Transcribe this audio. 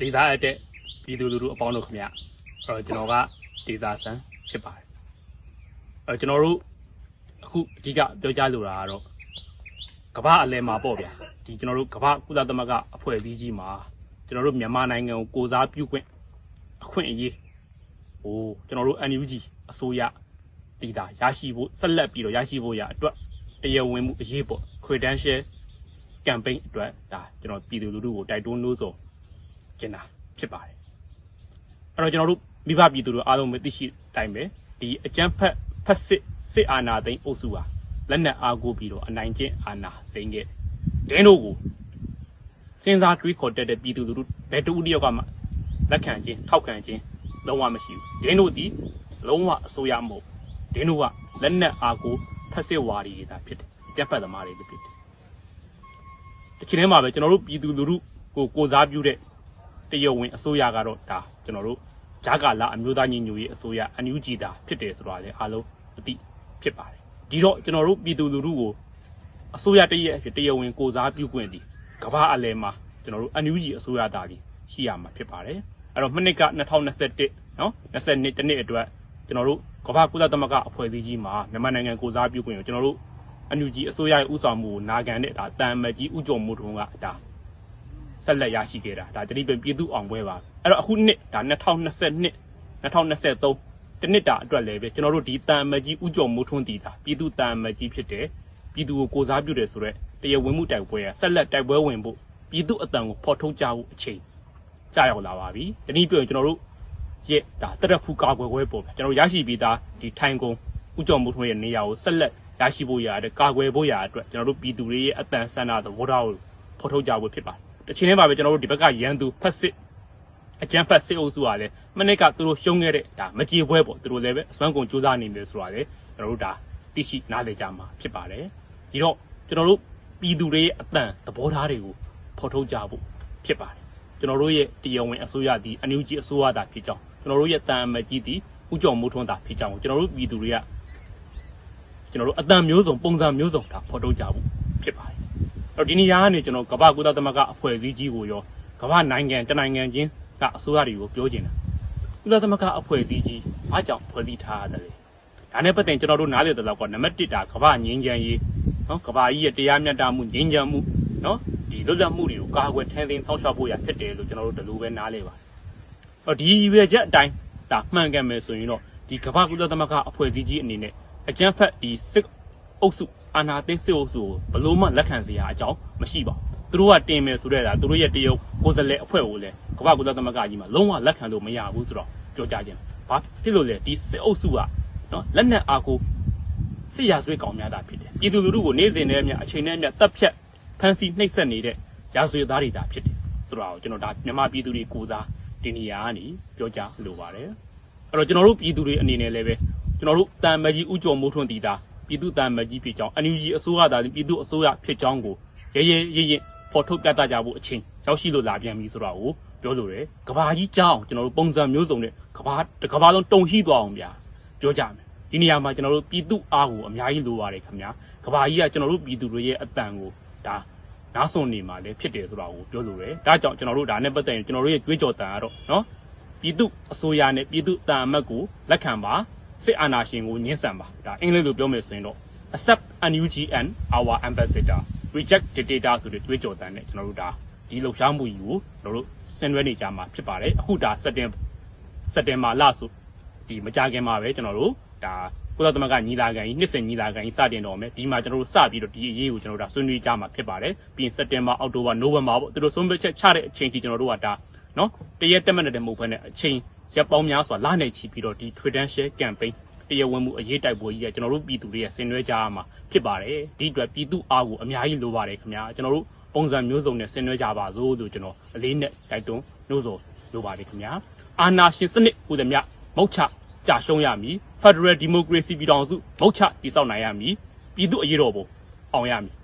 ဒေသအတက်ပြည်သူလူထုအပေါင်းတို့ခင်ဗျအဲ့တော့ကျွန်တော်ကဒေသဆန်းဖြစ်ပါတယ်အဲ့တော့ကျွန်တော်တို့အခုအဓိကပြောကြားလိုတာကတော့ကမ္ဘာအလဲမှာပေါ့ဗျာဒီကျွန်တော်တို့ကမ္ဘာကုသသမဂ္ဂအဖွဲ့အစည်းကြီးမှာကျွန်တော်တို့မြန်မာနိုင်ငံကိုကိုစားပြုခွင့်အခွင့်အရေးဟိုကျွန်တော်တို့ NUG အစိုးရတည်တာရရှိဖို့ဆက်လက်ပြီးတော့ရရှိဖို့ရအတွက်တရားဝင်မှုအရေးပေါ့ credential campaign အတွက်ဒါကျွန်တော်ပြည်သူလူထုကိုတိုက်တွန်းလို့ဆို ကျင်တာဖြစ်ပါတယ်အဲ့တော့ကျွန်တော်တို့မိဘပြည်သူတို့အားလုံးပဲသိရှိတိုင်းပဲဒီအကြမ်းဖက်ဖက်စစ်စစ်အာဏာသိမ်းအုပ်စုဟာလက်နက်အားကိုးပြီးတော့အနိုင်ကျင့်အာဏာသိမ်းခဲ့ဒင်းတို့ကိုစဉ်းစားတွေးခေါ်တတ်တဲ့ပြည်သူလူထုဘယ်တူတယောက်ကမှလက်ခံခြင်းထောက်ခံခြင်းလုံးဝမရှိဘူးဒင်းတို့ဒီလုံးဝအစိုးရမဟုတ်ဒင်းတို့ကလက်နက်အားကိုးဖက်စစ်ဝါဒီတွေသာဖြစ်တယ်အကြမ်းဖက်သမားတွေလည်းဖြစ်တယ်တစ်ချိန်တည်းမှာပဲကျွန်တော်တို့ပြည်သူလူထုကိုကိုစားပြုတဲ့ တရုတ်ဝင်အစိုးရကတော့ဒါကျွန်တော်တို့ဂျာကာလာအမျိုးသားညီညွတ်ရေးအစိုးရ NUG တာဖြစ်တယ်ဆိုတာလည်းအားလုံးအသိဖြစ်ပါတယ်ဒီတော့ကျွန်တော်တို့ပြည်သူလူထုကိုအစိုးရတရက်အဖြစ်တရုတ်ဝင်ကိုစားပြုခွင့်ဒီကမ္ဘာအလယ်မှာကျွန်တော်တို့ NUG အစိုးရသားကြီးရှိရမှာဖြစ်ပါတယ်အဲ့တော့မနှစ်က2021နော်22တနှစ်အတွက်ကျွန်တော်တို့ကမ္ဘာကုသသမဂ္ဂအဖွဲ့အစည်းကြီးမှာမြန်မာနိုင်ငံကိုစားပြုခွင့်ကိုကျွန်တော်တို့အန်ယူဂျီအစိုးရရဲ့ဥဆောင်မှုကိုနာခံတဲ့ဒါတန်မကြီးဥကြုံမှုထုံးကဒါ ဆက်လက်ရရှိခဲ့တာဒါတတိပင်ပြည်သူအောင်ပွဲပါအဲ့တော့အခုနှစ်ဒါ2022 2023တနှစ်တာအတွက်လည်းပဲကျွန်တော်တို့ဒီတန်မကြီးဥကြုံမှုထုံးတည်တာပြည်သူတန်မကြီးဖြစ်တယ်ပြည်သူကိုကိုစားပြုတယ်ဆိုတော့တရားဝင်မှုတိုက်ပွဲကဆက်လက်တိုက်ပွဲဝင်ဖို့ပြည်သူအတန်ကိုဖော်ထုတ်ကြဖို့အချိန်ကြာရောက်လာပါပြီတနည်းပြောရင်ကျွန်တော်တို့ရဲ့ဒါတရက်ဖူကာကွယ်ပွဲပေါ့ဗျကျွန်တော်တို့ရရှိပြီးသားဒီထိုင်ကုန်ဥကြုံမှုထုံးရဲ့နေရာကိုဆက်လက်ရရှိဖို့ရတဲ့ကာကွယ်ဖို့ရအတွက်ကျွန်တော်တို့ပြည်သူတွေရဲ့အတန်ဆန္ဒသဘောထားကိုဖော်ထုတ်ကြဖို့ဖြစ်ပါတယ်။ တစ်ချိန်တည်းမှာပဲကျွန်တော်တို့ဒီဘက်ကရန်သူဖက်စစ်အကြမ်းဖက်စစ်အုပ်စုကလည်းမနေ့ကသူတို့ရှုံးခဲ့တဲ့ဒါမကြေပွဲပေါ့သူတို့လည်းပဲအစွမ်းကုန်စူးစမ်းနေတယ်ဆိုတာလေကျွန်တော်တို့ဒါသိရှိနားလည်ကြမှာဖြစ်ပါတယ်။ဒီတော့ကျွန်တော်တို့ပြည်သူတွေရဲ့အတန်သဘောထားတွေကိုဖော်ထုတ်ကြဖို့ဖြစ်ပါတယ်။ကျွန်တော်တို့ရဲ့တရားဝင်အစိုးရသည်အန်ယူဂျီအစိုးရသာဖြစ်ကြောင်းကျွန်တော်တို့ရဲ့တန်အမတ်ကြီးသည်ဥကြုံမိုးထွန်းသာဖြစ်ကြောင်းကျွန်တော်တို့ပြည်သူတွေကကျွန်တော်တို့အတန်မျိုးစုံပုံစံမျိုးစုံဒါဖော်ထုတ်ကြဖို့ဖြစ်ပါတယ်။အဲ့ တော့ဒီနေရာကနေကျွန်တော်ကမ္ဘာကုသသမဂ္ဂအဖွဲ့အစည်းကြီးကိုရောကမ္ဘာနိုင်ငံတနိုင်ငံချင်းကအစိုးရတွေကိုပြောချင်တာ။ကုသသမဂ္ဂအဖွဲ့အစည်းကြီးဘာကြောင့်ဖွဲ့စည်းထားရတယ်လဲ။ဒါနဲ့ပတ်သက်ကျွန်တော်တို့နားလည်တဲ့လောက်ကနံပါတ်1ဒါကမ္ဘာငြိမ်းချမ်းရေးနော်ကမ္ဘာကြီးရဲ့တရားမျှတမှုငြိမ်းချမ်းမှုနော်ဒီလွတ်လပ်မှုတွေကိုကာကွယ်ထိန်းသိမ်းဆောင်ရှောက်ဖို့ရဖြစ်တယ်လို့ကျွန်တော်တို့ဒီလိုပဲနားလည်ပါတယ်။အဲ့တော့ဒီရွယ်ချက်အတိုင်းဒါမှန်ကန်မယ်ဆိုရင်တော့ဒီကမ္ဘာကုသသမဂ္ဂအဖွဲ့အစည်းကြီးအနေနဲ့အကြမ်းဖက်ဒီစစ် အုပ်စုအာဏာသိမ်းစစ်အုပ်စုကိုဘလို့မှလက်ခံစရာအကြောင်းမရှိပါဘူးသူတို့ကတင်မယ်ဆိုတဲ့ဒါသူတို့ရဲ့တရုတ်ကိုယ်စားလှယ်အဖွဲ့ကိုလည်းကမ္ဘာကုသသမဂ္ဂကြီးမှာလုံးဝလက်ခံလို့မရဘူးဆိုတော့ပြောကြခြင်းဘာဖြစ်လို့လဲဒီစစ်အုပ်စုကနော်လက်နက်အားကိုစစ်ရာဇဝတ်ကောင်များတာဖြစ်တယ်ပြည်သူလူထုကိုနေ့စဉ်နဲ့အမျှအချိန်နဲ့အမျှတပ်ဖြတ်ဖမ်းဆီးနှိပ်စက်နေတဲ့ရာဇဝတ်သားတွေဒါဖြစ်တယ်ဆိုတော့ကျွန်တော်ဒါမြန်မာပြည်သူတွေကိုစားဒီနေရာကနေပြောကြလိုပါတယ်အဲ့တော့ကျွန်တော်တို့ပြည်သူတွေအနေနဲ့လည်းပဲကျွန်တော်တို့တန်မကြီးဥကြုံမိုးထွန်းတည်တာ ပြည်သူတန်မကြီးဖြစ်ကြောင်း NUG အစိုးရသားပြည်သူအစိုးရဖြစ်ကြောင်းကိုရဲရဲရင့်ရင့်ဖော်ထုတ်ပြသကြဖို့အချိန်ရောက်ရှိလို့လာပြန်ပြီဆိုတော့ကိုပြောလို့ရတယ်ကဘာကြီးကြောင်းကျွန်တော်တို့ပုံစံမျိုးစုံနဲ့ကဘာတစ်ကဘာလုံးတုံရှိသွားအောင်ဗျာပြောကြမယ်ဒီနေရာမှာကျွန်တော်တို့ပြည်သူအားကိုအများကြီးလိုပါတယ်ခင်ဗျာကဘာကြီးကကျွန်တော်တို့ပြည်သူတွေရဲ့အတန်ကိုဒါနားဆွနေမှာလည်းဖြစ်တယ်ဆိုတော့ကိုပြောလို့ရတယ်ဒါကြောင့်ကျွန်တော်တို့ဒါနဲ့ပတ်သက်ရင်ကျွန်တော်တို့ရဲ့ကြွေးကြော်တန်ကတော့နော်ပြည်သူအစိုးရနဲ့ပြည်သူတန်အမတ်ကိုလက်ခံပါ စစ်အာဏာရှင်ကိုညှင်းဆန်ပါဒါအင်္ဂလိပ်လိုပြောမယ်ဆိုရင်တော့ accept NUG and our ambassador reject dictator ဆိုတဲ့တွေးကြော်တန်းနဲ့ကျွန်တော်တို့ဒါဒီလှုပ်ရှားမှုကြီးကိုကျွန်တော်တို့ဆင်နွှဲနေကြမှာဖြစ်ပါတယ်အခုဒါစက်တင်စက်တင်ဘာလဆိုဒီမကြခင်မှာပဲကျွန်တော်တို့ဒါကုသသမဂ္ဂညီလာခံကြီးနှစ်စဉ်ညီလာခံကြီးစတင်တော့မယ်ဒီမှာကျွန်တော်တို့စပြီးတော့ဒီအရေးကိုကျွန်တော်တို့ဒါဆွေးနွေးကြမှာဖြစ်ပါတယ်ပြီးရင်စက်တင်ဘာအောက်တိုဘာနိုဝင်ဘာပေါ့သူတို့ဆုံးဖြတ်ချက်ချတဲ့အချိန်ထိကျွန်တော်တို့ကဒါနော်တရက်တက်မနဲ့တည်းမဟုတ်ဘဲနဲ့အချိန် ရက်ပေါင်းများစွာလနဲ့ချီပြီးတော့ဒီ credential campaign တရားဝင်မှုအရေးတိုက်ပွဲကြီးကကျွန်တော်တို့ပြည်သူတွေရဲ့ဆင်နွှဲကြရမှာဖြစ်ပါတယ်ဒီအတွက်ပြည်သူအားကိုအများကြီးလိုပါတယ်ခင်ဗျာကျွန်တော်တို့ပုံစံမျိုးစုံနဲ့ဆင်နွှဲကြပါစို့လို့ကျွန်တော်အလေးနဲ့တိုက်တွန်းနှိုးဆော်လိုပါတယ်ခင်ဗျာအာနာရှင်စနစ်ဟူသည်မြမုတ်ချကြာရှုံးရမည် Federal Democracy ပြည်ထောင်စုမုတ်ချတည်ဆောက်နိုင်ရမည်ပြည်သူအရေးတော်ပုံအောင်ရမည်